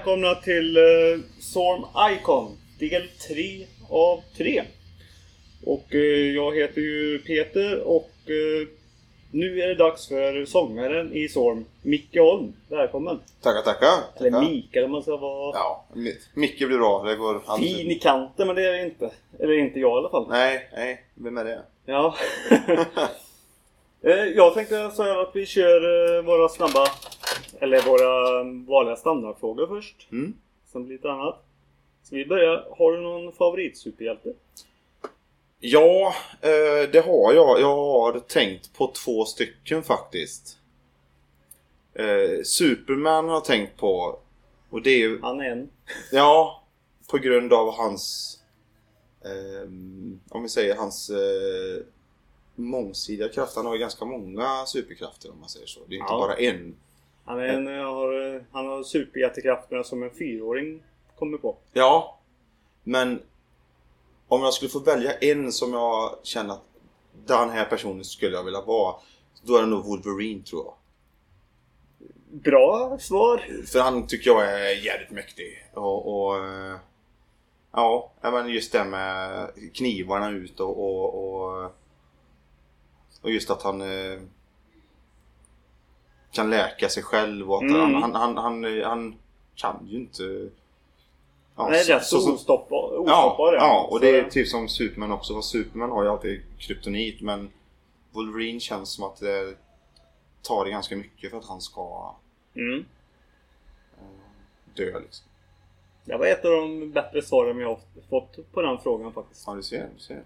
Välkomna till uh, Storm Icon del 3 av 3. Och uh, jag heter ju Peter och uh, nu är det dags för sångaren i Storm, Micke Holm. Välkommen! Tackar, tackar! Eller tackar. Mikael om man ska vara Ja, Mi- Micke blir bra. Det går alltid. fin i kanten, men det är det inte. Eller inte jag i alla fall. Nej, nej. Vem är det? Ja. Eh, jag tänkte säga att vi kör eh, våra snabba, eller våra vanliga standardfrågor först. Mm. Sen blir lite annat. Så vi börjar. Har du någon favoritsuperhjälte? Ja, eh, det har jag. Jag har tänkt på två stycken faktiskt. Superman har jag tänkt på. Och det är ju... Han är en. Ja, på grund av hans... om vi säger hans mångsidiga kraft. Han har ju ganska många superkrafter om man säger så. Det är inte Ja. bara en. Han, är en, har, eh, han har superhjältekrafterna som en fyraåring kommer på. Ja, men om jag skulle få välja en som jag känner att den här personen skulle jag vilja vara. Då är det nog Wolverine tror jag. Bra svar! För han tycker jag är jävligt mäktig. Och, och eh, ja, ja, men just det med knivarna ut och, och, och, och just att han eh, kan läka sig själv och att Mm. han, han, han, han, han kan ju inte... Ja, så- rätt så- så- ostoppbar. Ja, ostoppbar ja, och Så- det är typ som Superman också. Fast Superman har ju alltid kryptonit men Wolverine känns som att det tar det ganska mycket för att han ska Mm. dö liksom. Det var ett av de bättre svaren jag har fått på den frågan faktiskt. Ja, du ser. Du ser.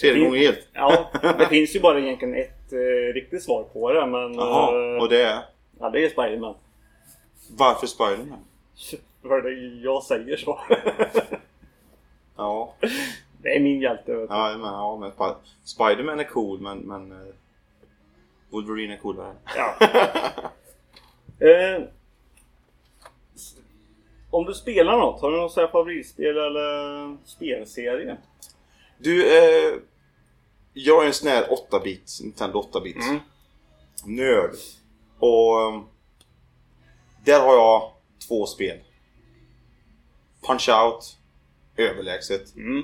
Tredje gången helt. Ja, det finns ju bara egentligen ett eh, riktigt svar på det men... Jaha, eh, och det är? Ja, det är Spiderman. Varför Spiderman? För det jag säger så. Ja, det är min hjälte. Vet du. ja men, ja, men Spi- Spiderman är cool men, men eh, Wolverine är coolare. Ja. eh, om du spelar något, har du något favoritspel eller spelserie? Du, eh, jag är en sån här 8-bit, Nintendo 8-bit Mm. nörd. Och eh, där har jag två spel. Punch-Out, överlägset. Mm.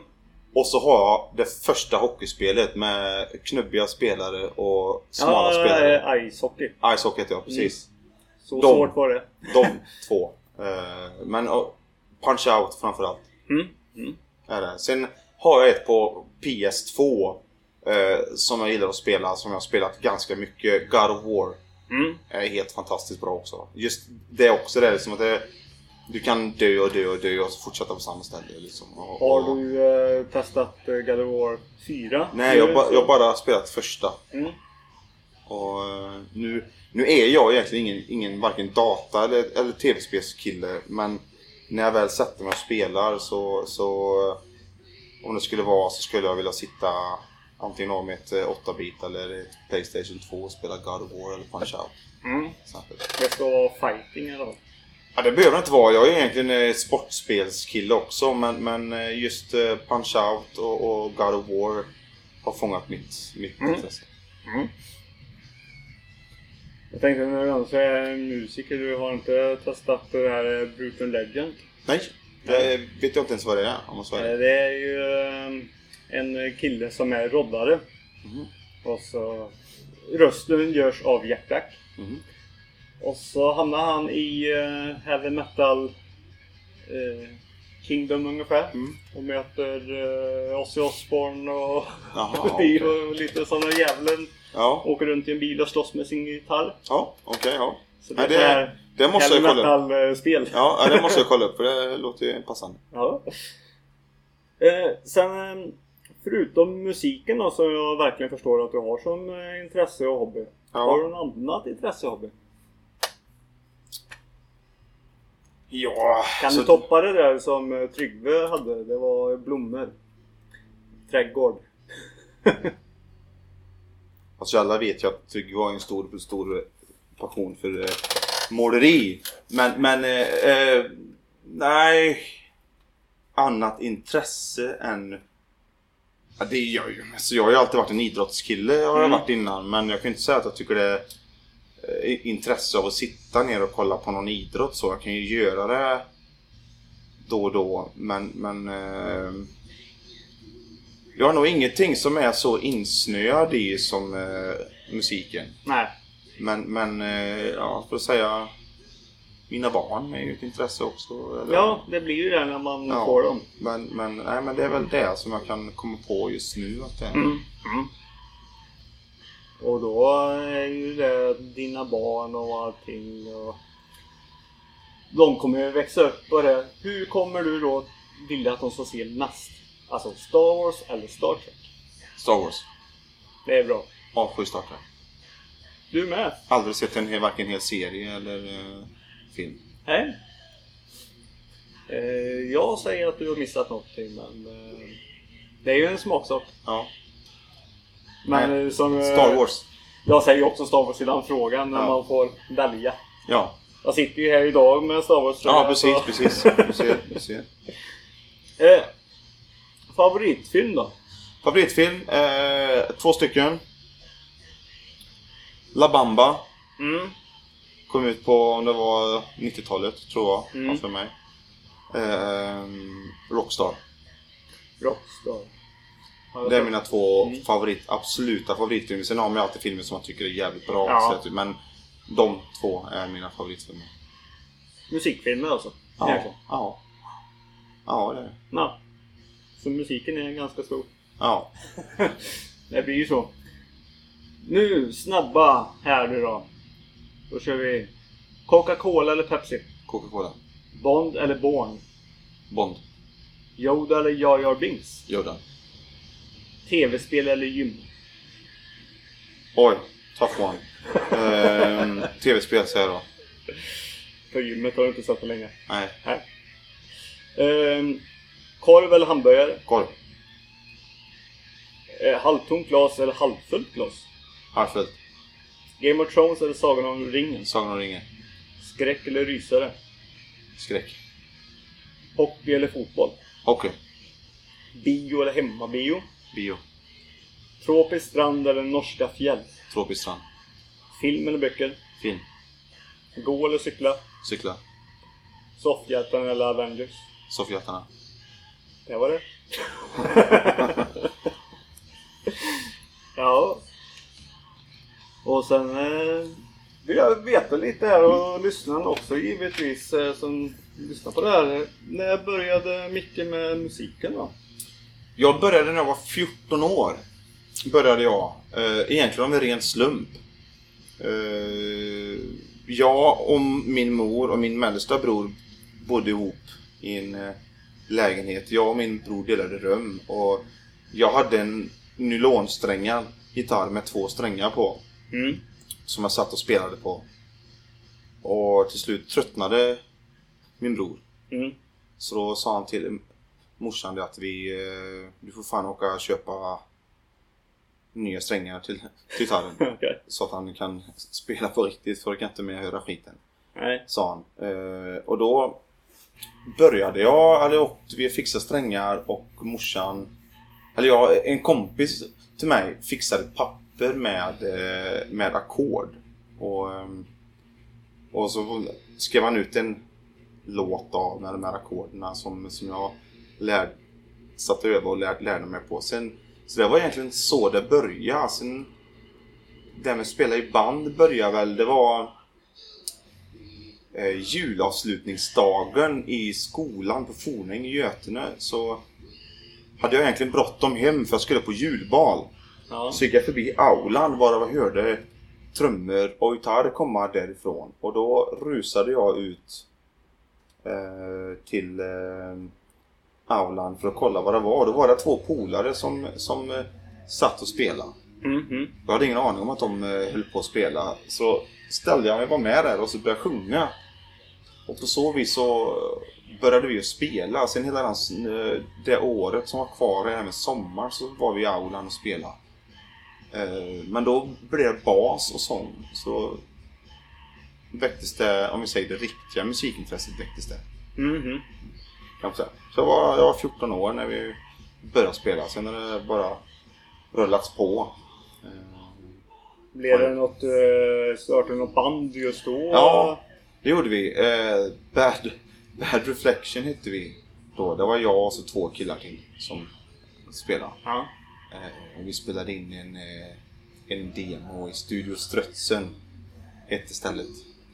Och så har jag det första hockeyspelet med knubbiga spelare och smala Ja, spelare. eh, Ice Hockey. Ice Hockey heter jag, precis. Så De. svårt var det. De två. Eh, men Punch-Out framförallt. Mm. Mm. Är det. Sen har jag ett på PS2 eh, som jag gillar att spela, som jag har spelat ganska mycket. God of War. Mm. är helt fantastiskt bra också. Just det också, det är liksom att det, du kan dö och dö och dö och fortsätta på samma ställe. Liksom. Och, Har och, du eh, testat eh, God of War 4? Nej, jag, ba, jag har bara spelat första. Mm. Och eh, nu, nu är jag egentligen ingen, ingen varken data eller, eller tv-spelskille. Men när jag väl sätter mig och spelar så, så om det skulle vara så skulle jag vilja sitta antingen av med ett eh, 8-bit eller ett Playstation 2 och spela God of War eller Punch-Out. Mm. Det ska vara fighting eller? Ja, det behöver det inte vara. Jag är egentligen eh, sportspelskille också men, men eh, just eh, Punch-Out och, och God of War har fångat mitt, mitt Mm. intresse. Mm. Jag tänkte när du ändå är musiker, du har inte testat det här eh, Brutal Legend? Nej, det vet jag inte ens vad det är om man Eh, är. Det är ju eh, en kille som är roddare. Mhm. Och så rösten görs av Jack Black. Mhm. Och så hamnar han i uh, heavy metal eh, Kingdom ungefär. Mm. Och möter uh, Ozzy Osbourne och, Jaha, och lite sådana djävulen. Ja, Åker runt i en bil och slåss med sin gitarr. ja okej, ja. Så det, det- är Det måste jag kolla upp. metal-spel. Ja, det måste jag kolla upp för det låter ju passande. Ja. Eh, sen eh, förutom musiken då, som jag verkligen förstår att du har som eh, intresse och hobby. Ja. Har du något annat intresse och hobby? Ja, Kan så- du toppa det där som eh, Tryggve hade? Det var blommor. Trädgård. Alltså alla vet ju att Trygve har en stor, stor passion för eh, måleri. Men, men eh, eh, nej. Annat intresse än... Ja, det är jag ju. Alltså, jag har ju alltid varit en idrottskille har jag Mm. varit innan. Men jag kan inte säga att jag tycker det eh, intresse av att sitta ner och kolla på någon idrott så. Jag kan ju göra det då och då men, men eh, jag har nog ingenting som är så insnöad i som eh, musiken. Nej. Men, men eh, ja, för att säga mina barn är ju ett intresse också. Eller? Ja, det blir ju det när man Ja. får dem. Men, men, nej, men det är väl det som jag kan komma på just nu. Att det, Mm. Mm. Och då är ju det dina barn och allting. Och de kommer ju växa upp på det. Hur kommer du då vilja att de ska se mest? Alltså Star Wars eller Star Trek? Star Wars. Det är bra. Avsky Star Trek. Du med? Aldrig sett en varken hel serie eller eh, film. Nej. Eh, jag säger att du har missat någonting men eh, det är ju en smaksak. Ja. Men Nej. eh, som, eh, Star Wars. Jag säger också Star Wars i den frågan när Ja. man får välja. Ja, Jag sitter ju här idag med Star Wars ja precis, precis. Du ser, du ser. Eh, favoritfilm då? Favoritfilm? Eh, två stycken. La Bamba. Mm. Kom ut på, om det var 90-talet tror jag, Mm. för mig. Ehm, Rockstar. Rockstar. Det är mina två Mm. favorit, absoluta favoritfilmer. Sen har man alltid filmer som man tycker är jävligt bra. Ja. Så Men de två är mina favoritfilmer. Musikfilmer alltså? Ja, Egentligen. ja. Ja, det är det. Ja. Så musiken är ganska stor. Ja. Det blir ju så. Nu snabba här nu då. Då kör vi Coca-Cola eller Pepsi? Coca-Cola. Bond eller Born? Bond. Yoda eller Jar Jar Binks? Yoda. TV-spel eller gym? Oj, tough one. Ehm, Tv-spel säger jag då. För gymmet har du inte sett på länge. Nej, Nej. Ehm, korv eller hamburgare? korv. Eh, halvtomt glas eller halvfullt glas? Harfullt. Game of Thrones eller Sagan om ringen? Sagan om ringen. Skräck eller rysare? Skräck. Hockey eller fotboll? Hockey. Bio eller hemmabio? Bio. Tropisk strand eller norska fjäll? Tropisk strand. Film eller böcker? Film. Gå eller cykla? Cykla. Soffhjältarna eller Avengers? Soffhjältarna. Det var det. ja. Och sen eh, vill jag veta lite här och lyssnarna också givetvis eh, som lyssnar på det här. När började Micke med musiken då? Jag började när jag var 14 år. Började jag. Eh, egentligen av en ren slump. Eh, jag och min mor och min mellersta bror bodde ihop i en eh, lägenhet. Jag och min bror delade rum och jag hade en nylonsträngad gitarr med två strängar på. Mm. Som jag satt och spelade på. Och till slut tröttnade min bror. Mm. Så då sa han till morsan det att vi, eh, du får fan åka och köpa nya strängar till, till gitarren. Okej. Så att han kan spela på riktigt för jag kan inte mer höra skiten. Nej. Sa han. Eh, och då började jag, eller åkt, vi fixade strängar och morsan, eller jag, en kompis till mig fixade ett papper med, eh, med ackord. Och, ehm, och så skrev han ut en låt av med de här ackorden som, som jag lärde, och över och lär, lärde mig på. Sen, så det var egentligen så det började. Sen, det med att spela i band började väl, det var eh, julavslutningsdagen i skolan på Fornäng i Götene så hade jag egentligen bråttom hem för jag skulle på julbal. Ja. Så gick jag förbi aulan varav jag hörde trummor och gitarr komma därifrån. Och då rusade jag ut eh, till eh, aulan för att kolla vad det var. Då var det två polare som, som eh, satt och spelade. Mm, mm. Jag hade ingen aning om att de eh, höll på att spela. Så ställde jag mig var med där och så började jag sjunga. Och på så vis så började vi spela. Sen hela den, eh, det året som var kvar, det här med sommar, så var vi i aulan och spelade. Eh, Men då blev det bas och sång. Så väcktes det, om vi säger det riktiga musikintresset väcktes det. Mm, mm. Säga. Så jag var, jag var 14 år när vi började spela. Sen har det bara rullats på. Eh, Blev det något, eh, startade något band just då? Ja, det gjorde vi. Bad, Bad Reflection hette vi då. Det var jag och så två killar till som spelade. Ja. Eh, vi spelade in en, eh, en demo i Studio Strötsen. Hette stället.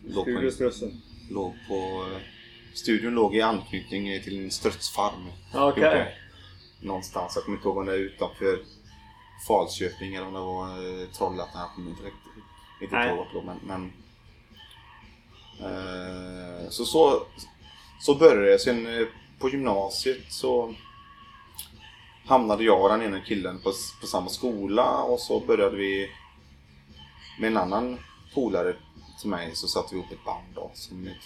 Låg Studio en, Strössen. låg på, eh, studion låg i anknytning till en strötsfarm. Okej. Gjorde Någonstans. Jag kommer inte ihåg om det är utanför Falköping eller om det var Trollhättan. Jag kommer inte riktigt inte ihåg vart det låg, men, men eh, så, så, så började det. Sen på gymnasiet så hamnade jag och den ena killen på, på samma skola och så började vi med en annan polare till mig så satte vi ihop ett band då som i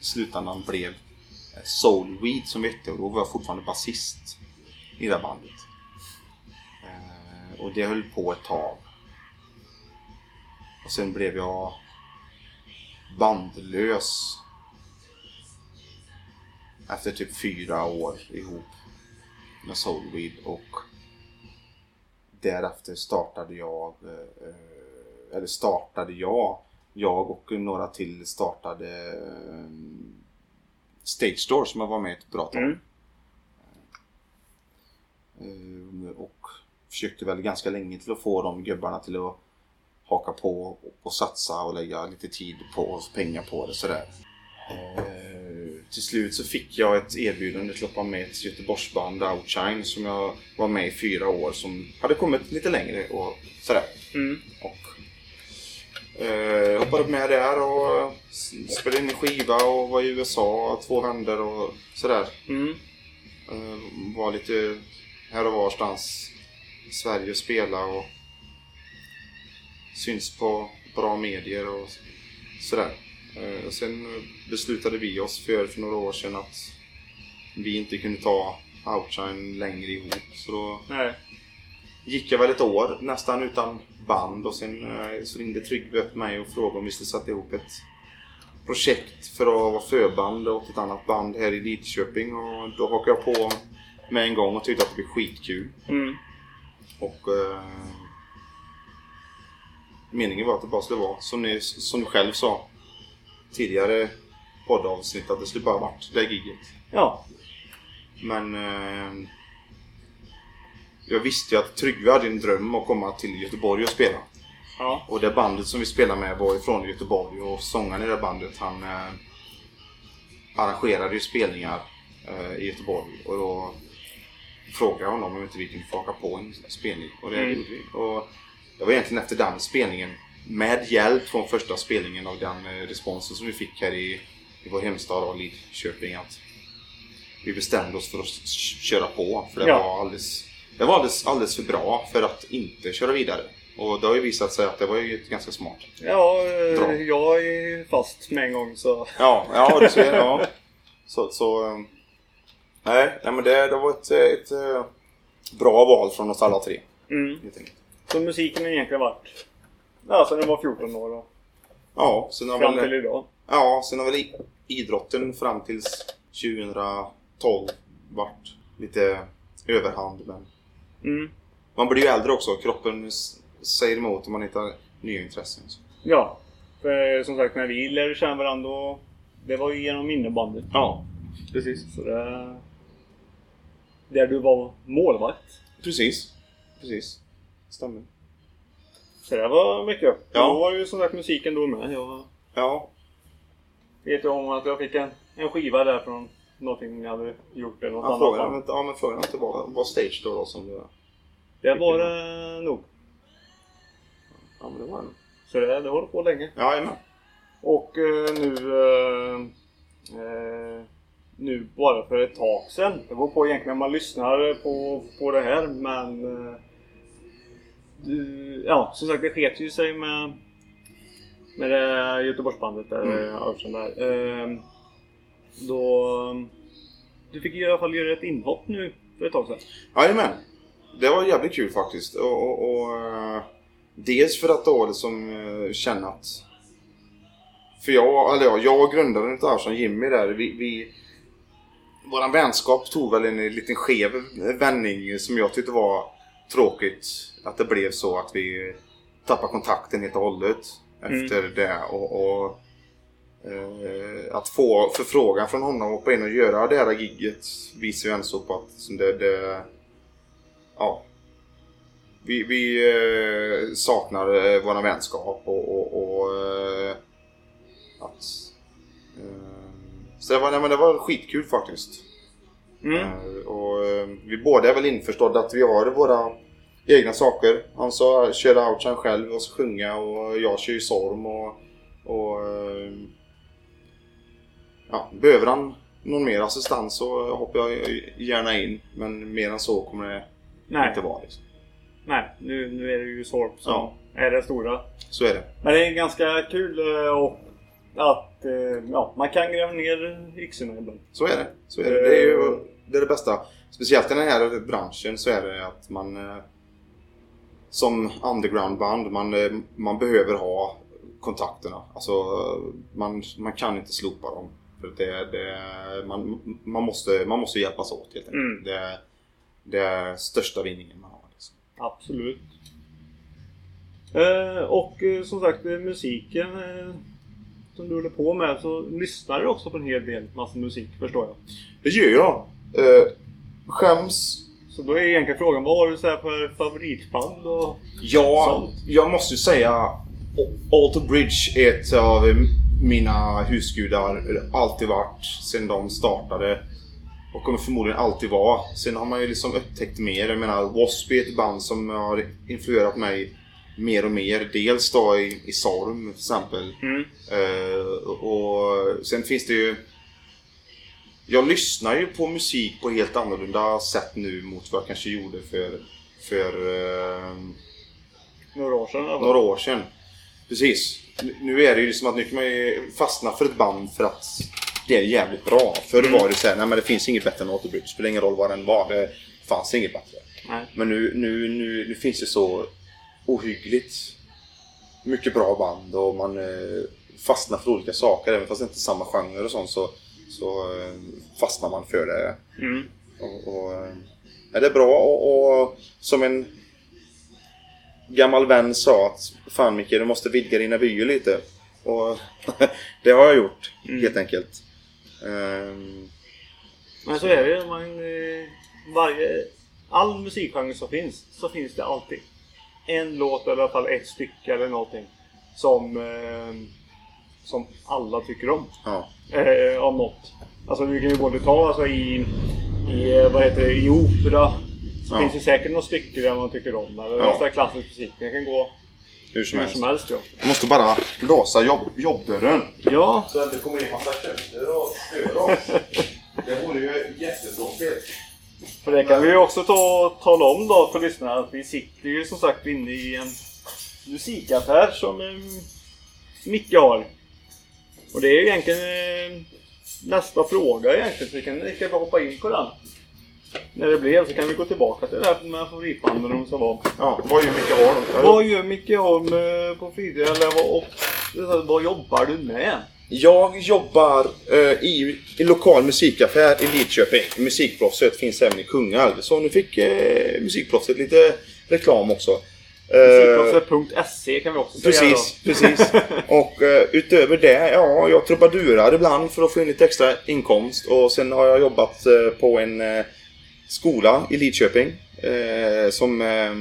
slutändan blev eh, Soulweed som vi hette och då var jag fortfarande basist i det bandet. Eh, och det höll på ett tag. Och sen blev jag bandlös efter typ fyra år ihop med Soulweed och därefter startade jag eh, eller startade jag jag och några till startade eh, Stage Store som jag var med ett bra tag. Mm. Eh, Och försökte väl ganska länge till att få de gubbarna till att haka på och, och satsa och lägga lite tid på och pengar på det sådär. Till slut så fick jag ett erbjudande till att vara med i ett Göteborgsband, Outshine, som jag var med i fyra år som hade kommit lite längre och sådär. Mm. Och eh, hoppade med där och spelade in en skiva och var i USA två vändor och sådär. Mm. Eh, var lite här och varstans i Sverige och spela och syns på bra medier och sådär. Eh, Sen beslutade vi oss för, för några år sedan att vi inte kunde ta Outshine längre ihop. Så då Nej. gick jag väl ett år nästan utan band och sen eh, så ringde Tryggve upp mig och frågade om vi skulle sätta ihop ett projekt för att vara förband åt ett annat band här i Lidköping och då hakade jag på med en gång och tyckte att det blev skitkul. Mm. Och eh, meningen var att det bara skulle vara som, ni, som du själv sa tidigare poddavsnitt att det skulle bara varit det giget. Ja. Men eh, jag visste ju att Tryggve hade en dröm att komma till Göteborg och spela. Ja. Och det bandet som vi spelade med var ifrån Göteborg och sångaren i det bandet han eh, arrangerade ju spelningar eh, i Göteborg och då frågade jag honom om inte vi kunde få haka på en spelning och det Mm. gjorde vi. Och det var egentligen efter den spelningen med hjälp från första spelningen av den eh, responsen som vi fick här i, i vår hemstad av Lidköping att vi bestämde oss för att köra på. För det Ja. var, alldeles, det var alldeles, alldeles för bra för att inte köra vidare. Och det har ju visat sig att det var ju ganska smart. Ja, eh, Bra. jag är fast med en gång så... Ja, ja du ser. Ja. Så, så eh, nej, nej, men det, det var ett, ett, bra val från oss alla tre. Mm. Så musiken har egentligen varit... Ja, sen jag var 14 år och Ja, sen har fram väl, till idag. ja, sen har väl idrotten fram tills 2012 varit lite överhand. Men Mm. man blir ju äldre också. Kroppen säger emot om man har nya intressen. Så. Ja. För som sagt, när vi lärde känna varandra då... Det var ju genom innebandet. Ja, precis. Så det... Där du var målvakt. Precis. Precis. Stämmer. Så det var mycket. Ja. Då var ju som sagt musiken då med. Jag Ja, vet ju om att jag fick en, en skiva där från någonting jag hade gjort eller något ja annat. frågan, ja, men frågan inte var, var stage då, då som det Det var det nog. Ja, men det var det. Så det, det håller på länge. Jajamän. Och eh, nu... Eh, eh, nu bara för ett tag sedan. Det var på egentligen man lyssnar på, på det här men... Eh, ja, som sagt det sket ju sig med... Med det Göteborgsbandet där, Mm. Arvsen där. Eh, då... Du fick i alla fall göra ett inhopp nu för ett tag sedan. Jajamän. Det var jävligt kul faktiskt. Och, och, och, eh, dels för att då liksom eh, känna att... För jag, eller ja, jag och grundaren utav Arvsson, Jimmy där, vi, vi... Våran vänskap tog väl en liten skev vändning som jag tyckte var tråkigt. Att det blev så att vi tappat kontakten helt och hållet efter det. Och, och eh, att få förfrågan från honom att hoppa in och göra det här gigget visar ju ändå på att det, det ja, vi, vi eh, saknar eh, våra vänskap och, och, och eh, att... Eh, så det var, nej, men det var skitkul faktiskt. Mm. Eh, och eh, vi båda är väl införstådda att vi har våra egna saker. Han så kör outchan själv och så sjunga och jag kör ju storm och... och eh, ja, behöver han någon mer assistans så hoppar jag gärna in. Men mer än så kommer det Nej, inte vara. Liksom. nej nu, nu är det ju Sorp som Ja. är det stora. Så är det. Men det är ganska kul eh, och att eh, ja, man kan gräva ner yxorna ibland. Så är det. Så är det. det är ju det, är det bästa. Speciellt i den här branschen så är det att man eh, som undergroundband, man, eh, man behöver ha kontakterna. Alltså man, man kan inte slopa dem. För det, det, man, man, måste, man måste hjälpas åt helt enkelt. Mm. Det, det är största vinningen man har. Liksom. Absolut. Eh, och eh, som sagt, eh, musiken eh, som du håller på med så lyssnar du också på en hel del massa musik förstår jag. Det gör jag. Eh, skäms Så då är egentligen frågan, vad har du så här för favoritband? Och... Ja, Sånt. jag måste ju säga Alter Bridge är ett av mina husgudar. Alltid varit sen de startade. Och kommer förmodligen alltid vara. Sen har man ju liksom upptäckt mer. Jag menar, W.A.S.P. är ett band som har influerat mig mer och mer. Dels då i, i Sorm till exempel. Mm. Eh, och sen finns det ju... Jag lyssnar ju på musik på helt annorlunda sätt nu mot vad jag kanske gjorde för, för eh, Några år sedan fall. några år sedan. Precis. Nu- är det ju som att nu kan man ju fastna för ett band för att det är jävligt bra. Förr Mm. var det så här, nej men det finns inget bättre än Autobridge. Spelar ingen roll vad den var. Det fanns inget bättre. Nej. Men nu, nu, nu, nu finns det så ohyggligt mycket bra band och man eh, fastnar för olika saker. Även fast det inte är samma genre och sånt så, så eh, fastnar man för det. Mm. Och, och, eh, ja, det är bra och, och som en gammal vän sa att Fan Micke, du måste vidga dina vyer lite. Och det har jag gjort Mm. helt enkelt. Ehm, Men så är det ju. Man, eh, varje, all musikgenre som finns, så finns det alltid en låt eller i alla fall ett stycke eller någonting som, eh, som alla tycker om. ja. Eh, om något. Alltså vi kan ju både ta alltså, i, i, eh, vad heter det, i opera. Så Ja. finns det säkert något stycke där man tycker om. Eller Ja. ja. klassisk musik. Det kan gå Hur som hur helst. som helst. Ja. Jag måste bara låsa jobb, jobbdörren. ja, Så att det kommer in massa kunder och stör oss. Det vore ju jättetråkigt. för det kan vi ju också ta, tala om då för lyssnarna att vi sitter ju som sagt inne i en musikaffär som eh, Micke har. Och det är ju egentligen eh, nästa fråga egentligen. Så vi kan lika bra hoppa in på den. När det blev så kan vi gå tillbaka till det här med favoritbanden och så var. Ja, vad gör Micke Holm? Vad gör Micke Holm eh, på? Eller vad, och, vad jobbar du med? Jag jobbar eh, i en lokal musikaffär i Lidköping. Musikproffset finns även i Kungälv. Så nu fick eh, Musikproffset lite reklam också. Eh, Musikproffset.se kan vi också säga Precis, precis. Och eh, utöver det, ja, jag trubadurar ibland för att få in lite extra inkomst. Och sen har jag jobbat eh, på en eh, skola i Lidköping eh, som eh,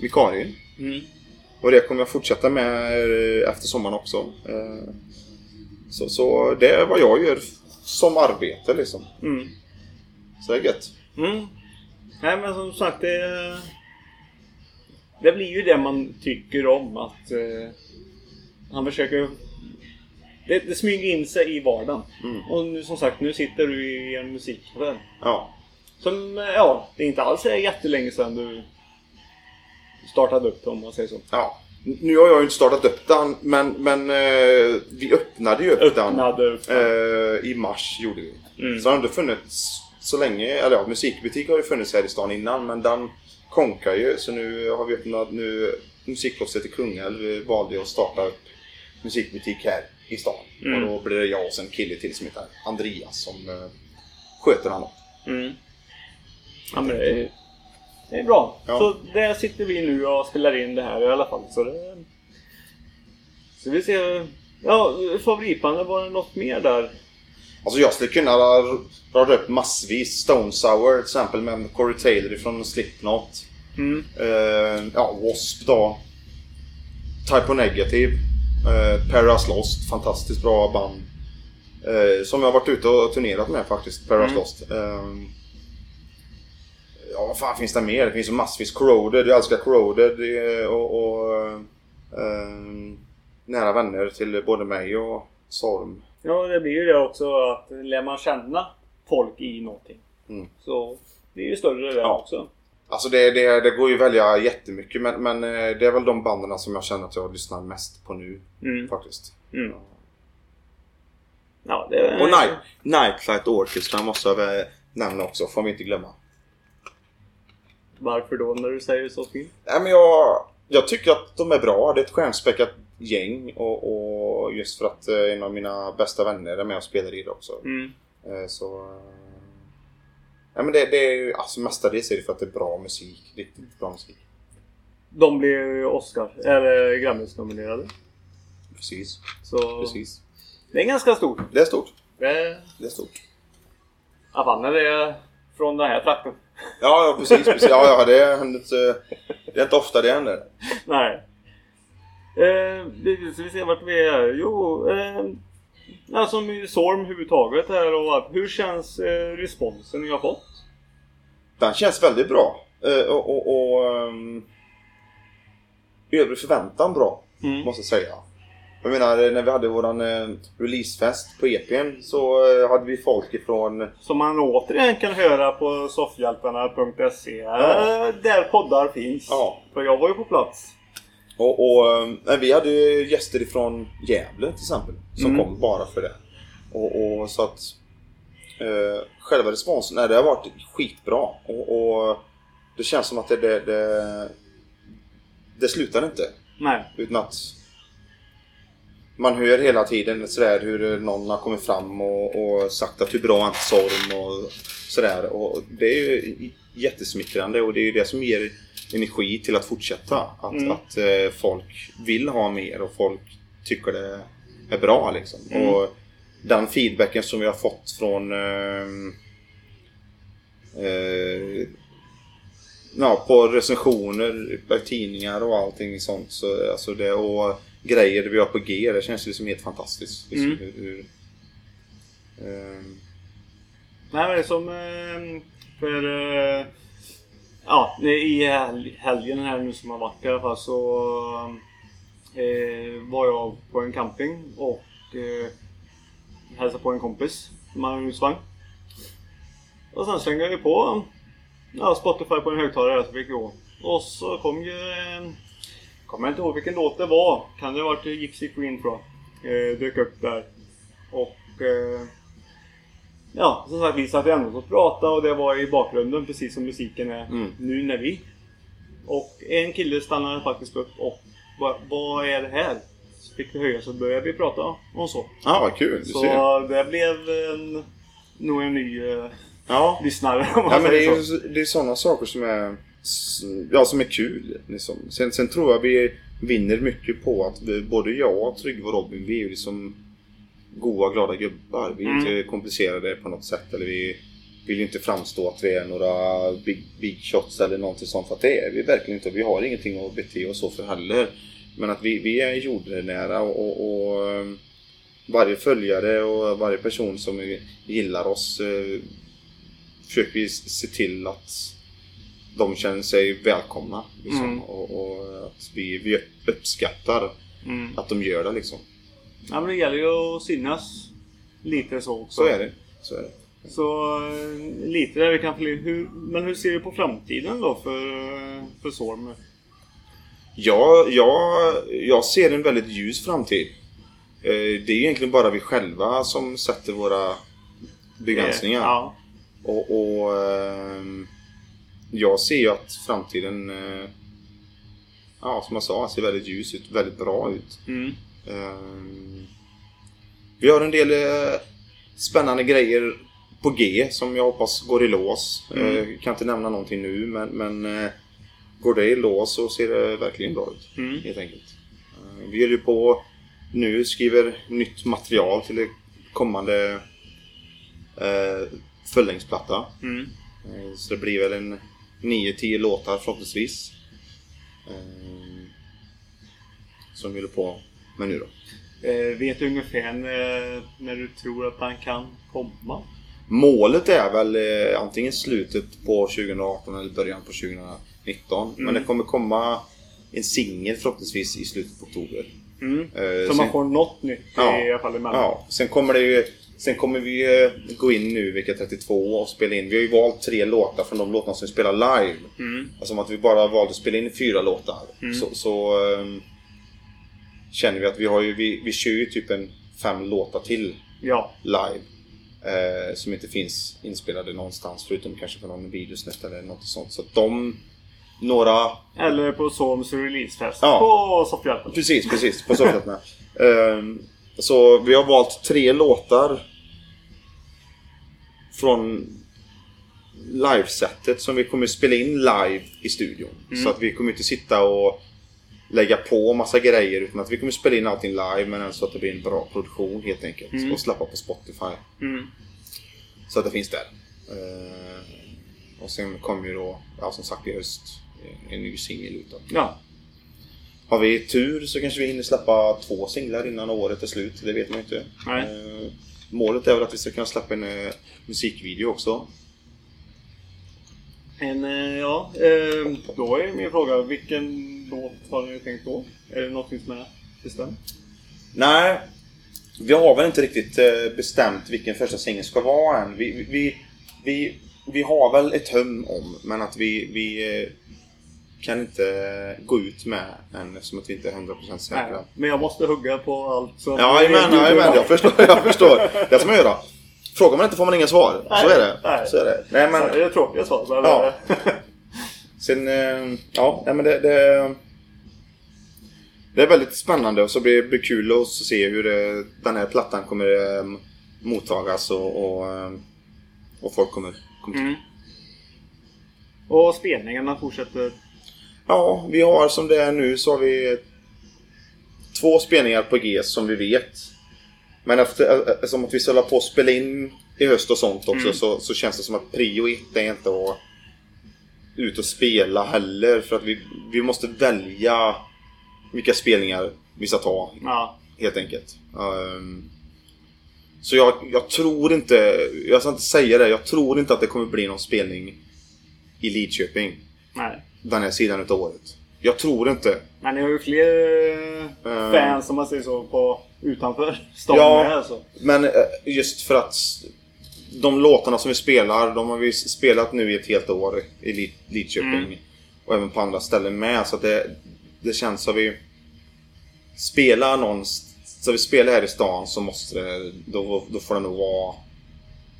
vikarie. då. Mm. Och det kommer jag fortsätta med eh, efter sommaren också. Eh, Så, så det är vad jag gör som arbete liksom. Mm. Så det är gött. Mm. Nej men som sagt det... Det blir ju det man tycker om att... Eh, han försöker... Det, det smyger in sig i vardagen. Mm. Och nu, som sagt, nu sitter du i en musikaffär. Ja. Som, eh, ja, det är inte alls är jättelänge sedan du startade upp det, om man säger så. ja. Nu har jag ju inte startat upp den men, men eh, vi öppnade ju upp den. Öppnade den. Eh, I mars gjorde vi. Mm. Så den har inte funnits så länge. Eller ja, musikbutik har ju funnits här i stan innan men den konkar ju. Så nu har vi öppnat nu musikproffset i Kungälv Vi valde att starta upp musikbutik här i stan. Mm. Och då blir det jag och en kille till som heter Andreas som eh, sköter honom. Mm. Ja, men det är det är bra. Ja. Så där sitter vi nu och spelar in det här i alla fall. Så, det... så vi ser... Ja, favoritbandet, var det något mer där? Alltså jag skulle kunna ra- rada upp massvis. Stone Sour till exempel med Corey Taylor från Slipknot. Mm. Eh, ja, W.A.S.P. då. Type O Negative. Uh, Paradise Lost. Fantastiskt bra band. Eh, som jag har varit ute och turnerat med faktiskt. Paradise Mm. Lost. Eh, ja, vad fan finns det mer? Det finns ju massvis. Corroded. Jag älskar Corroded. eh, och, och eh, nära vänner till både mig och Sorm. Ja, det blir ju det också att lär man känna folk i någonting. Mm. Så det är ju större det Ja. också. Alltså det, det, det går ju att välja jättemycket men, men eh, det är väl de banden som jag känner att jag lyssnar mest på nu Mm. faktiskt. Mm. Ja, det Och Night, Nightlight Orchestra måste jag väl nämna också, får vi inte glömma. Varför då när du säger så fint? Nej, men jag, jag tycker att de är bra. Det är ett stjärnspäckat gäng och, och just för att eh, en av mina bästa vänner är med och spelar i det också. Mm. Eh, Så... eh, Ja, men det, det är ju alltså mestadels är det för att det är bra musik. Riktigt bra musik. De blev Oscar, eller Grammis-nominerade. Precis. Så Precis. det är ganska stort. Det är stort. Det... Det är stort. Havanna det är från den här trakten. Ja, ja precis. precis. Ja, ja, det, inte, det är inte ofta det händer. Nej. Eh, så vi ser vart vi är. Jo, eh, alltså med Sorm överhuvudtaget här och. Hur känns eh, responsen ni har fått? Den känns väldigt bra. Eh, och och, och um, övrig förväntan bra, Mm. måste jag säga. Jag menar, när vi hade våran eh, releasefest på EPn så eh, hade vi folk ifrån... Som man återigen kan höra på soffhjältarna.se. Ja. Eh, där poddar finns. Ja. För jag var ju på plats. Och, och eh, vi hade gäster ifrån Gävle till exempel. Som Mm. kom bara för det. Och, och så att... Eh, själva responsen, nej, det har varit skitbra. Och, och det känns som att det, det, det, det slutar inte. Nej. Utan att man hör hela tiden sådär hur någon har kommit fram och, och sagt att hur bra han Sorm och sådär. Och det är ju jättesmickrande och det är ju det som ger energi till att fortsätta. Att, Mm. att eh, folk vill ha mer och folk tycker det är bra liksom. Mm. Och den feedbacken som vi har fått från ehm, eh, ja, på recensioner tidningar och allting sånt. Så, alltså det, och grejer vi har på G, det känns liksom helt fantastiskt. Liksom, Mm. hur, hur, ehm, Nej men det är som eh, för... Ja, i helgen här nu som har varit i alla fall så eh, var jag på en camping och eh, hälsade på en kompis som en husvagn. Och sen slängde jag på ja, Spotify på en högtalare så fick jag gå. Och så kom ju... Eh, kommer jag inte ihåg vilken låt det var. Kan det ha varit Gypsy Queen tror jag. Eh, dök upp där. Och... Eh, Ja, som sagt vi satt ändå och pratade och det var i bakgrunden precis som musiken är Mm. nu när vi. Och en kille stannade faktiskt upp och bara, vad är det här? Så fick vi höja så började vi prata om så. Ja, vad kul. Du Så ser. det blev en, nog en ny eh, Ja. lyssnare Ja, men det är så. ju det är sådana saker som är, ja, som är kul. Liksom. Sen, sen tror jag vi vinner mycket på att vi, både jag, Tryggve och Robin, vi är ju liksom goa, glada gubbar. Vi är Mm. inte komplicerade på något sätt. Eller vi vill ju inte framstå att vi är några big, big shots eller någonting sånt. För att det är vi verkligen inte. Vi har ingenting att bete oss så för heller. Men att vi, vi är jordnära och, och, och eh, varje följare och varje person som gillar oss eh, försöker vi se till att de känner sig välkomna. Liksom, Mm. och, och att vi, vi uppskattar Mm. att de gör det liksom. Ja men det gäller ju att synas lite så också. Så är det. Så är det. Så eh, lite där vi kan hur, Men hur ser du på framtiden då för, eh, för Sorm? Ja, jag, jag ser en väldigt ljus framtid. Eh, Det är egentligen bara vi själva som sätter våra begränsningar. Ja. Och, och ehm, jag ser ju att framtiden, ja som jag sa, ser väldigt ljus ut, väldigt bra ut. Mm. Ehm, vi har en del eh, spännande grejer på G som jag hoppas går i lås. Mm. Eh, kan inte nämna någonting nu men, men eh, går det i lås så ser det verkligen bra ut. Mm. Helt enkelt. Eh, vi håller ju på nu skriver nytt material till det kommande eh, fullängdsplatta. Mm. Eh, Så det blir väl en 9-10 låtar förhoppningsvis. Eh, Som vi håller på med nu då. Eh, vet du ungefär när, när du tror att han kan komma? Målet är väl eh, antingen slutet på 2018 eller början på 2019. Men Mm. det kommer komma en singel förhoppningsvis i slutet på oktober. Mm. Eh, Så man får något nytt Ja. i alla fall emellan. Ja, sen kommer det ju Sen kommer vi eh, gå in nu vecka 32 och spela in. Vi har ju valt tre låtar från de låtarna som vi spelar live. Mm. Alltså att vi bara valde att spela in fyra låtar. Mm. Så, så ehm, känner vi att vi har ju, vi, vi kör ju typ en fem låtar till Ja. live. Eh, som inte finns inspelade någonstans förutom kanske på någon videosnutt eller något sånt. Så de, några Eller på Soms releasefest Ja. på Soffhjälpen. Precis, precis. På sätt med. Ehm, så vi har valt tre låtar från livesättet som vi kommer spela in live i studion. Mm. Så att vi kommer inte sitta och lägga på massa grejer utan att vi kommer spela in allting live men så att det blir en bra produktion helt enkelt. Mm. Och släppa på Spotify. Mm. Så att det finns där. Ehm, och sen kommer ju då, ja som sagt i höst, en ny singel utav. Ja. Har vi tur så kanske vi hinner släppa två singlar innan året är slut. Det vet man inte. Eh, målet är väl att vi ska kunna släppa en eh, musikvideo också. En, eh, ja, eh, då är min fråga, vilken låt har ni tänkt då? Är det något som är bestämt? Nej, vi har väl inte riktigt eh, bestämt vilken första singel ska vara än. Vi, vi, vi, vi, har väl ett hum om, men att vi, vi eh, kan inte gå ut med än eftersom att vi inte är 100% säkra. Nej, men jag måste hugga på allt som... Ja, jajamän, jajamän, jag förstår, jag förstår. Det ska man göra. Frågar man inte får man inga svar. Så Nej, är det. nej. Så är det. Nej, men, Det är tråkiga svar. Men, Ja. Sen, eh, ja, men det, det, det är väldigt spännande och så blir det kul att se hur det, den här plattan kommer eh, mottagas och, och, eh, och folk kommer, kommer Mm. Och spelningarna fortsätter. Ja, vi har som det är nu så har vi två spelningar på G som vi vet. Men efter, eh, som att vi ska hålla på att spela in i höst och sånt också Mm. så, så känns det som att prio ett är inte att ut och spela heller. För att vi, vi måste välja vilka spelningar vi ska ta Ja. helt enkelt. Ehm, så jag, jag tror inte, jag ska inte säga det, jag tror inte att det kommer bli någon spelning i Lidköping Nej. den här sidan utav året. Jag tror inte. Men ni har ju fler Eh. fans som man säger så på utanför stan Ja. med alltså. Men eh, just för att de låtarna som vi spelar, de har vi spelat nu i ett helt år i Lid- Lidköping. Mm. Och även på andra ställen med. Så att det, det känns som vi spelar någonstans. Så vi spelar här i stan så måste det, då, då får det nog vara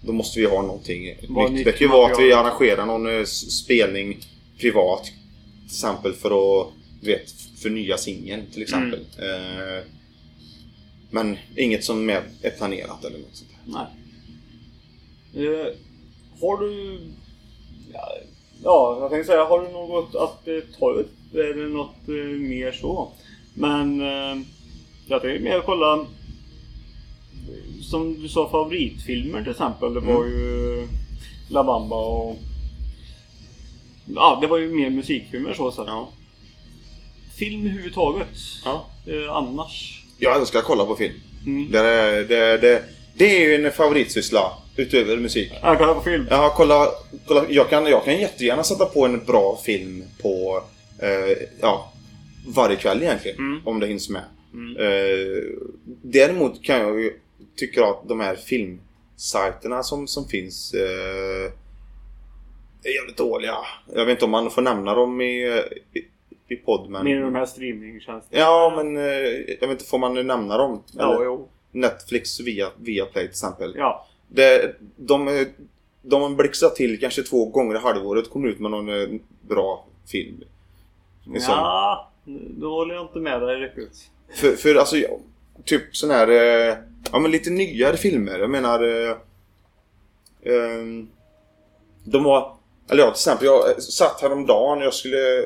Då måste vi ha någonting Vad nytt. Det kan ju vara att vi arrangerar någon eh, spelning privat. Till exempel för att, du vet, för nya singeln till exempel. Mm. Men inget som är, är planerat eller något sånt där. Nej. Eh, har du... Ja, ja, jag tänkte säga, har du något att eh, ta upp? Är det något eh, mer så? Men eh, jag tänkte mer kolla... Som du sa, favoritfilmer till exempel. Det var Mm. ju La Bamba och... Ja, det var ju mer musikfilmer så. så. Ja. Film överhuvudtaget. Ja. Eh, annars. Jag älskar att kolla på film. Mm. Det, är- det, det, det är ju en favoritsyssla utöver musik. Jag kollar på film. Ja, kolla, kolla jag, kan, jag kan jättegärna sätta på en bra film på eh, ja, varje kväll egentligen. Mm. Om det hinns med. Mm. Eh, däremot kan jag ju tycka att de här filmsajterna som, som finns eh, är jävligt dåliga. Jag vet inte om man får nämna dem i, i, i podd men... Mer de här streamingtjänsterna. Ja men eh, jag vet inte, får man nämna dem? Ja, jo. Netflix via Viaplay till exempel. Ja. Det, de, de blixtrar till kanske två gånger i halvåret kommer ut med någon eh, bra film. Sån. Ja, då håller jag inte med dig riktigt. För, för alltså, typ sån här, eh, ja men lite nyare filmer. Jag menar, eh, Ehm, de var... Eller ja, till exempel jag satt häromdagen och jag skulle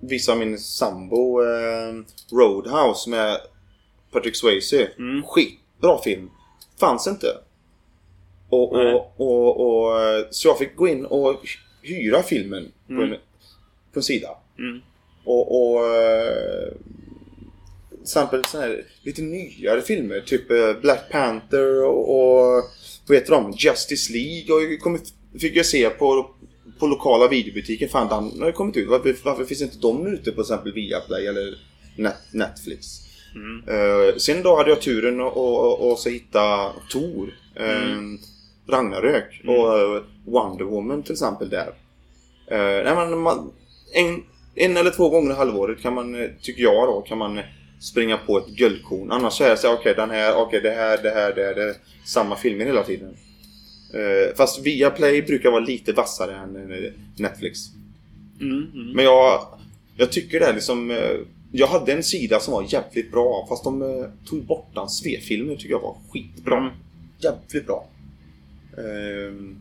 visa min sambo eh, Roadhouse med Patrick Swayze. Mm. Skitbra film. Fanns inte. Och, och, och, och, eh, så jag fick gå in och hyra filmen på, Mm. en, på en sida. Mm. Och, och eh, till exempel såna här lite nyare filmer. Typ eh, Black Panther och, och vad heter de? Justice League. Och jag kom, fick jag se på, på lokala videobutiken. Fan, den har ju kommit ut. Varför, varför finns inte de ute på till exempel Viaplay eller Net, Netflix? Mm. Eh, sen då hade jag turen att och, och så hitta Tor. eh, Mm. Ragnarök Mm. och eh, Wonder Woman till exempel där. Eh, nej, men man, en, en eller två gånger i halvåret kan man, eh, tycker jag då, kan man springa på ett guldkorn. Annars så är det så här, okej den här, okej det här, det här, det här, det är samma filmer hela tiden. Eh, fast Viaplay brukar vara lite vassare än Netflix. Mm. Mm. Men jag, jag tycker det är liksom... Jag hade en sida som var jävligt bra fast de tog bort den. Svefilmer tycker jag var skitbra. Mm. Jävligt bra. Ehm,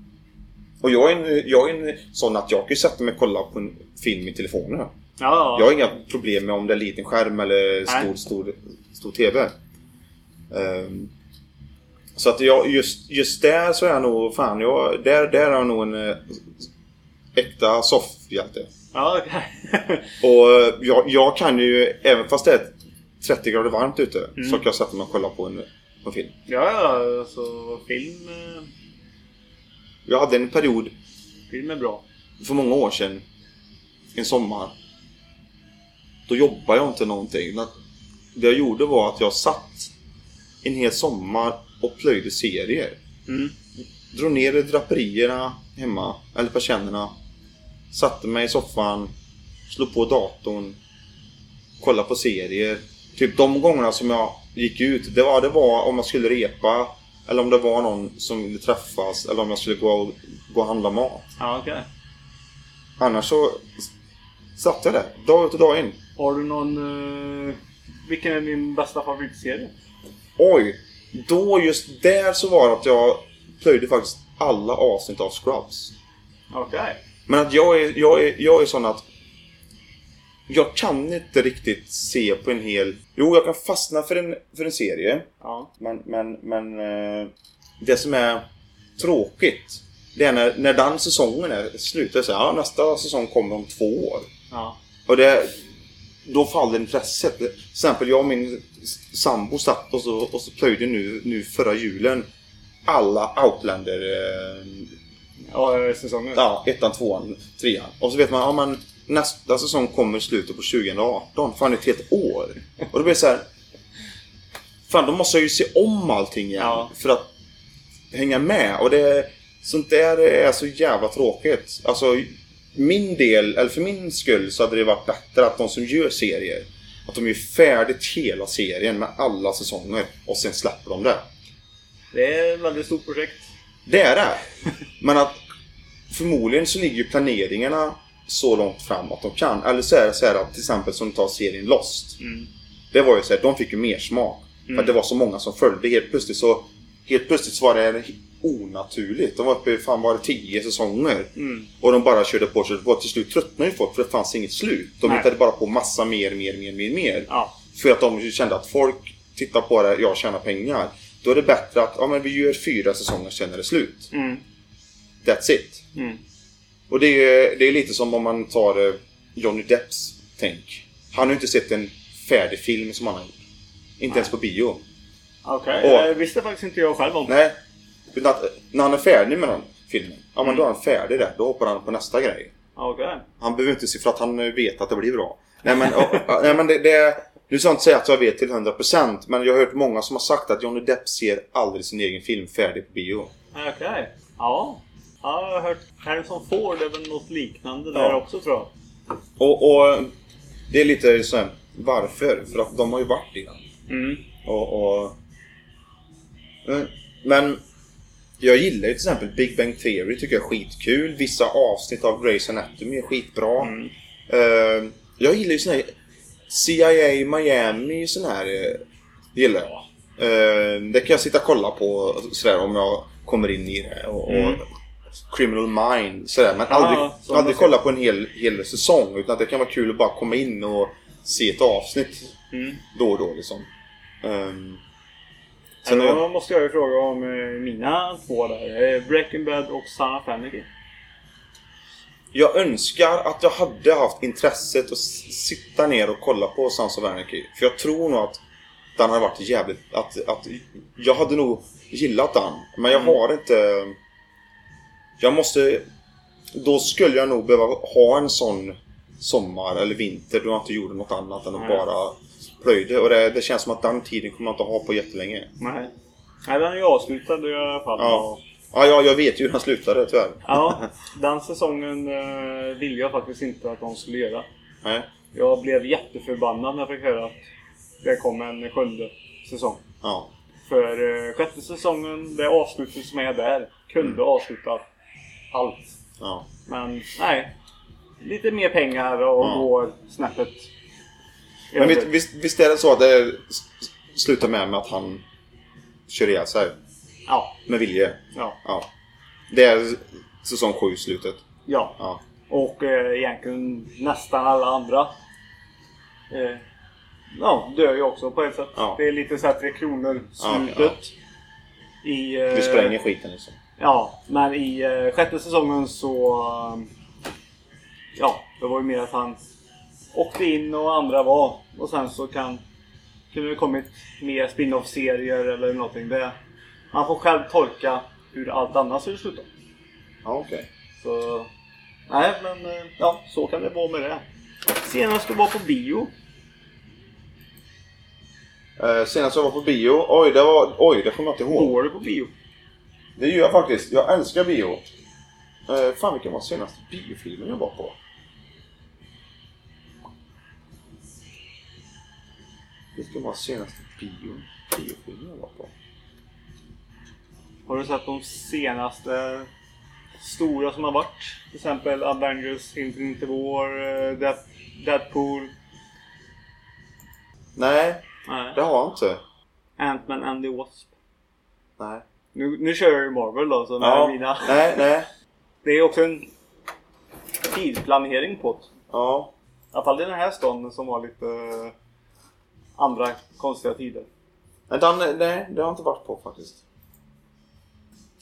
och jag är, en, jag är en sån att jag kan ju sätta mig och kolla på en film i telefonen. Ja, Jag har inga problem med om det är liten skärm eller stor, stor, stor TV. Ehm, så att jag, just, just där så är jag nog, fan, jag, där, där är jag nog en eh, äkta soffhjälte. ja okej. Och eh, jag, jag kan ju, även fast det är 30 grader varmt ute, Mm. så kan jag sätta mig och kolla på en, på en film. ja, ja, alltså film, eh, Jag hade en period film är bra. för många år sedan, en sommar. Då jobbade jag inte någonting. Det jag gjorde var att jag satt en hel sommar och plöjde serier. Mm. Drog ner draperierna hemma, eller persiennerna. Satte mig i soffan, slog på datorn, kollade på serier. Typ de gångerna som jag gick ut, det var, det var om jag skulle repa. Eller om det var någon som ville träffas. Eller om jag skulle gå och, gå och handla mat. Ja, okej. Annars så satt jag där, dag ut och dag in. Har du någon... eh, vilken är din bästa favoritserie? Oj! Då just där så var det att jag plöjde faktiskt alla avsnitt av Scrubs. Okej. Men att jag är, jag är, jag är sån att jag kan inte riktigt se på en hel... Jo, jag kan fastna för en, för en serie. Ja. Men, men, men eh, det som är tråkigt det är när, när den säsongen är slut. Så här, ja, nästa säsong kommer om två år. Ja. Och det, då faller intresset. Till exempel jag och min sambo satt och så, och så plöjde nu, nu förra julen alla Outlander eh, Ja, säsongen. Ja, ettan, tvåan, trean. Och så vet man, ja men nästa säsong kommer i slutet på 2018. Fan, ett helt år. Och då blir det så här. Fan, då måste jag ju se om allting igen. Ja. För att hänga med. Och det... Sånt där är så jävla tråkigt. Alltså, min del, eller för min skull så hade det varit bättre att de som gör serier att de gör färdigt hela serien med alla säsonger och sen släpper de det. Det är ett väldigt stort projekt. Det är det. Men att förmodligen så ligger ju planeringarna så långt fram att de kan. Eller så är det så här att till exempel som tar serien Lost. Mm. Det var ju så här, de fick ju mer smak. För Mm. att det var så många som följde. Helt plötsligt så Helt plötsligt så var det onaturligt. De var uppe i, fan var det tio säsonger. Mm. Och de bara körde på, körde på. Till slut tröttnade ju folk för det fanns inget slut. De Nej. hittade bara på massa mer, mer, mer, mer, mer. Ja. För att de kände att folk tittar på det, jag tjänar pengar. Då är det bättre att ja, men vi gör fyra säsonger, sen är det slut. Mm. That's it. Mm. Och det är, det är lite som om man tar eh, Johnny Depps tänk. Han har ju inte sett en färdig film som han har gjort. Inte ens på bio. Okej. Och- Det visste faktiskt inte jag själv om. Nej. Att, när han är färdig med den filmen, ja men då är Mm. han färdig där. Då hoppar han på nästa grej. Okej. Han behöver inte se för att han eh, vet att det blir bra. Nej men, och, och, nej, men det, det Nu ska jag inte säga att jag vet till 100% men jag har hört många som har sagt att Johnny Depp ser aldrig sin egen film färdig på bio. Okej. Ja. Ja. Jag har hört Harrison Ford är väl något liknande där Ja. också tror jag. Och, och det är lite så här, varför? För att de har ju varit i den. Mm. Och, och, Mm, men jag gillar ju till exempel Big Bang Theory tycker jag är skitkul. Vissa avsnitt av Grey's Anatomy är skitbra. Mm. Eh, jag gillar ju sån här CIA Miami sån här eh, gillar jag. Eh, det kan jag sitta och kolla på sådär om jag kommer in i det. Och, Mm. och Criminal Mind sådär. Men aldrig, som aldrig kolla på en hel, hel säsong. Utan att det kan vara kul att bara komma in och se ett avsnitt Mm. då och då liksom. Um, Sen då jag, måste jag ju fråga om eh, mina två där. Eh, Breaking Bad och Son of Anarchy. jag önskar att jag hade haft intresset att sitta ner och kolla på Sons of Anarchy. För jag tror nog att den hade varit jävligt... Att, att jag hade nog gillat den. Men jag Mm. har inte... Jag måste... Då skulle jag nog behöva ha en sån sommar eller vinter då jag inte gjorde något annat än att Nej. bara plöjde. Och det, det känns som att den tiden kommer jag inte ha på jättelänge. Nej. Nej, den är ju avslutad i alla fall. Ja. Ja, ja, jag vet ju hur den slutade tyvärr. Ja, den säsongen eh, ville jag faktiskt inte att de skulle göra. Nej. Jag blev jätteförbannad när jag fick höra att det kom en sjunde säsong. Ja. För eh, sjätte säsongen, det avslutet som är där, kunde Mm. avsluta allt. Ja. Men nej. Lite mer pengar och Ja. går snäppet Men visst, visst, visst är det så att det slutar med, med att han kör ihjäl sig? Ja, Med vilje? ja, Ja. Det är säsong 7 slutet. ja. Ja. Och eh, egentligen nästan alla andra. Eh, ja, dör ju också på ett sätt. Ja. Det är lite såhär Tre Kronor slutet. I, eh, Vi spränger skiten liksom. Ja, men i eh, sjätte säsongen så... eh, ja, det var ju mer att han åkte in och andra var. Och sen så kan... Kunde det kommit mer spin-off-serier eller någonting. Det, han får själv tolka hur allt annat skulle sluta. Ja, okej. Så... Nej, men eh, ja, så kan det vara med det. Senast du var på bio. Eh, senast jag var på bio, oj det var, oj det kommer jag inte ihåg. Går du på bio? Det gör jag faktiskt. Jag älskar bio. Eh, fan vilken var senaste biofilmen jag var på? Vilken var senaste bio, biofilmen jag var på? Har du sett de senaste stora som har varit? Till exempel Avengers, Infinity War, eh, Death- Deadpool. Nej, Nej. det har jag inte. Ant-Man and the Wasp. Nej. Nu, nu kör jag ju Marvel då, så Ja, mina... nej, nej. Det är också en tidsplanering på det. Ja. I alla fall i den här stan som var lite eh, andra konstiga tider. Men den, nej, det har jag inte varit på faktiskt.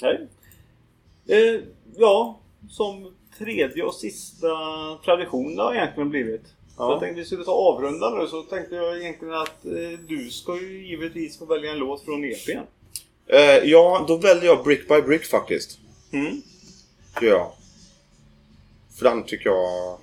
Nej. Eh, ja, som tredje och sista tradition det har egentligen blivit. Så Ja. jag tänkte vi skulle ta avrunda nu så tänkte jag egentligen att eh, du ska ju givetvis få välja en låt från EPn. Eh, ja, då väljer jag Brick by Brick faktiskt. Mm. Gör jag. För den tycker jag...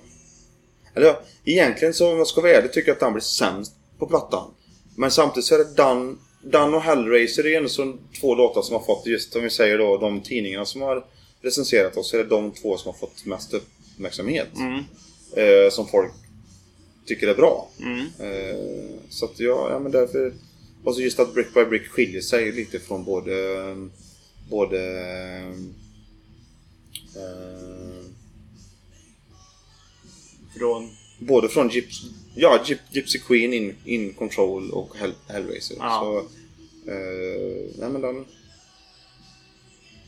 Eller ja, egentligen så om jag ska vara ärlig tycker jag att den blir sämst på plattan. Men samtidigt så är det Dan, Dan och Hellraiser är ändå så två låtar som har fått just, om vi säger då, de tidningarna som har recenserat oss, så är det de två som har fått mest uppmärksamhet. Mm. Eh, som folk tycker är bra. Mm. Eh, så att ja, ja men därför... Och så just att Brick by Brick skiljer sig lite från både... Både... Eh, Från... både från Gyps, ja, Gyp, Gypsy Queen, In, In Control och Hell, Hellraiser. Ja. Så... Eh, nej men den...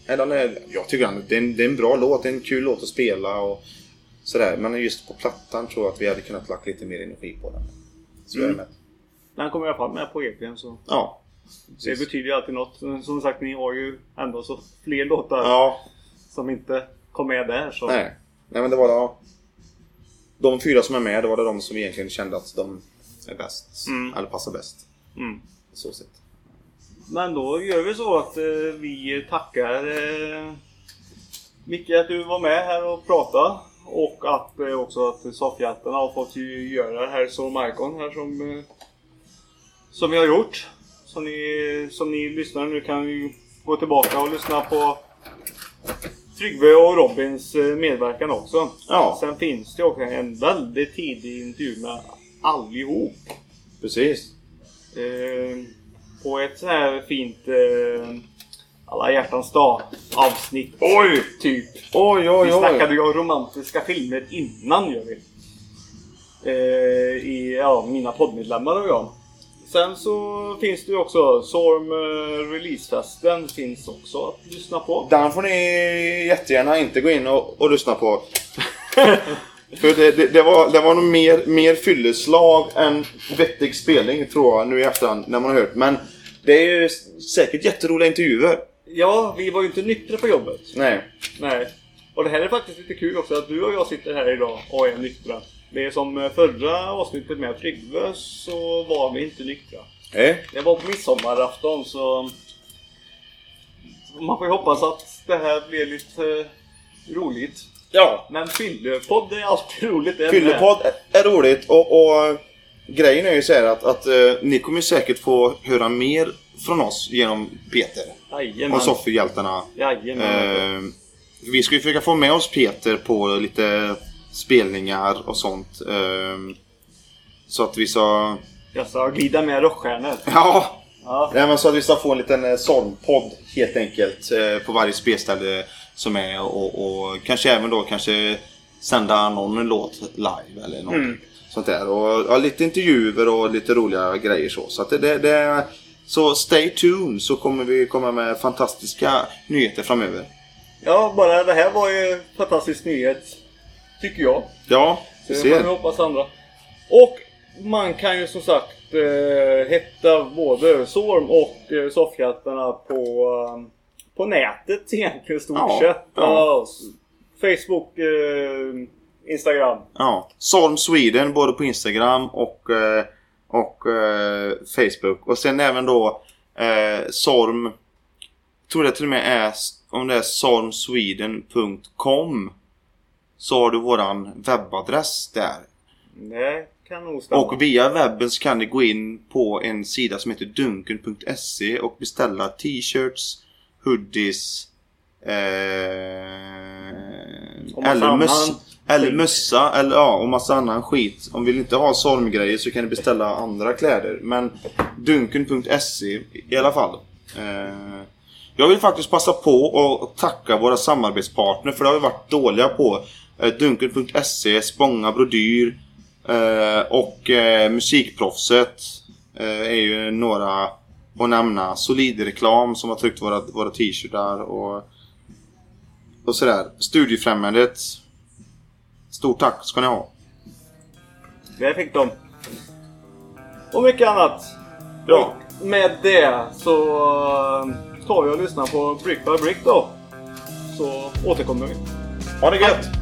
Nej, den är, jag tycker den, det, är en, det är en bra låt, det är en kul låt att spela och sådär. Men just på plattan tror jag att vi hade kunnat lagt lite mer energi på den. Så Mm. är det med. Den kommer i alla fall med på EPn så Ja. det precis. betyder ju alltid något. Som sagt, ni har ju ändå så fler låtar Ja, som inte kom med där. Så. nej. Nej men det var då... De fyra som är med, det var det de som egentligen kände att de är bäst. Mm. Eller passar bäst. Mm. Så sett. Men då gör vi så att eh, vi tackar eh, Micke att du var med här och pratade. Och att eh, också att soffhjältarna har fått göra det här så Marcon här som eh, Som vi har gjort. Som ni, som ni lyssnar nu kan ju gå tillbaka och lyssna på Tryggve och Robins eh, medverkan också. Ja. Sen finns det också en väldigt tidig intervju med allihop. Precis. Eh, på ett så här fint eh, alla hjärtans dag avsnitt. Oj! Typ. Oj, oj, Vi oj. snackade ju om romantiska filmer innan gör vi. Eh, I ja, mina poddmedlemmar och jag. Sen så finns det ju också Sorm eh, Releasefesten finns också att lyssna på. Den får ni jättegärna inte gå in och, och lyssna på. För det, det, det, var, det var nog mer, mer fylleslag än vettig spelning tror jag nu i efterhand när man har hört. Men det är ju säkert jätteroliga intervjuer. Ja, vi var ju inte nyktra på jobbet. Nej. Nej. Och det här är faktiskt lite kul också att du och jag sitter här idag och är nyktra. Det är som eh, förra avsnittet med Tryggve så var vi inte nyktra. Nej. Det var på midsommarafton så... Man får ju hoppas att det här blir lite eh, roligt. Ja. Men fyllepodd är alltid roligt. det är Fyllepodd är roligt och, och grejen är ju så här att, att eh, ni kommer säkert få höra mer från oss genom Peter. Jajamän. och Soffhjältarna. Jajamän. Eh, vi ska ju försöka få med oss Peter på lite spelningar och sånt. Eh, så att vi ska... Jag ska glida med rockstjärnor. Ja! Ja. Nej, men så att vi ska få en liten eh, Sormpodd helt enkelt eh, på varje spelställe som är och, och kanske även då kanske sända någon låt live eller något Mm. sånt där. Och ja, lite intervjuer och lite roliga grejer så. Så det, det, så stay tuned så kommer vi komma med fantastiska nyheter framöver. ja, bara det här var ju fantastisk nyhet. Tycker jag. Ja, vi vi ser. hoppas andra. Och man kan ju som sagt eh, hitta både Sorm och eh, Soffhjältarna på, eh, på nätet egentligen stort Ja, sett. ja. Facebook, eh, Instagram. Ja. Sorm Sweden både på Instagram och, eh, och eh, Facebook. Och sen även då eh, Sorm jag tror det till och med är om det är sormsweden.com så har du våran webbadress där. Det kan nog stämma. Och via webben så kan ni gå in på en sida som heter dunken.se och beställa t-shirts, hoodies eh, eller, möss, eller mössa eller ja, och massa annan skit. Om vill inte ha sormgrejer så kan ni beställa andra kläder. Men dunken.se i alla fall. Eh, jag vill faktiskt passa på att tacka våra samarbetspartner för det har vi varit dåliga på. Eh, Dunken.se, Spånga Brodyr eh, och eh, Musikproffset är ju några att nämna. Solid reklam som har tryckt våra, våra t-shirtar och, och sådär. Studiefrämjandet. Stort tack ska ni ha. Det fick de. Och mycket annat. Ja. Och med det så tar vi och lyssnar på Brick by Brick då. Så återkommer vi. Ha det gött!